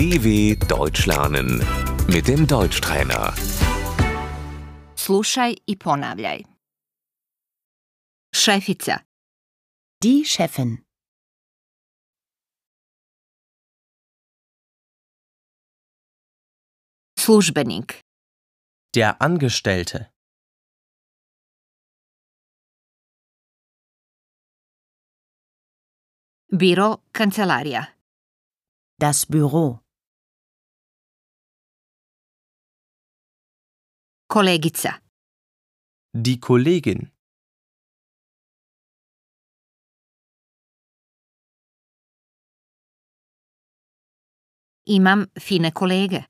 DW Deutsch lernen mit dem Deutschtrainer. Slušaj i ponavljaj. Šefica, Die Chefin. službenik, Der Angestellte. biro, kancelarija, Das Büro. Kolegica, Die Kollegin. imam fine kolege,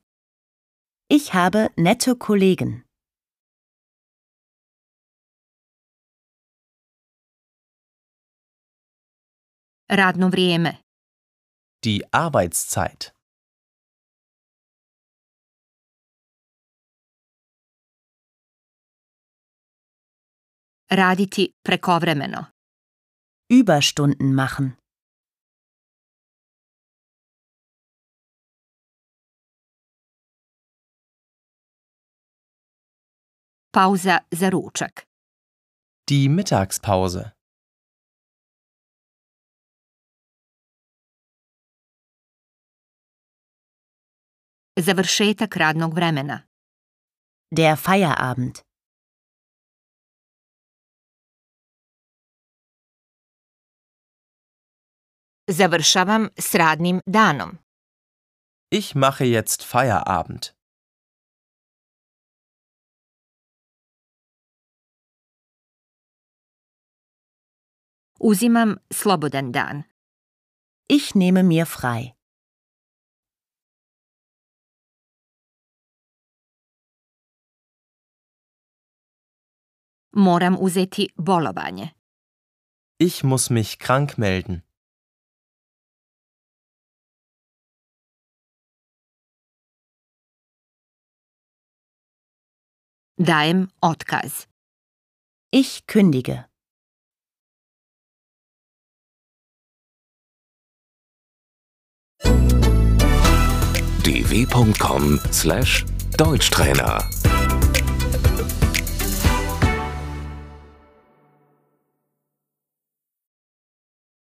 Ich habe nette Kollegen. radno vrijeme, Die Arbeitszeit. Raditi prekovremeno, Überstunden machen. pauza za ručak, Die Mittagspause. završetak radnog vremena, Der Feierabend. Završavam s radnim danom, Ich mache jetzt Feierabend. uzimam slobodan dan, Ich nehme mir frei. moram uzeti bolovanje, Ich muss mich krank melden. Dajem otkaz. Ich kündige. dw.com/deutschtrainer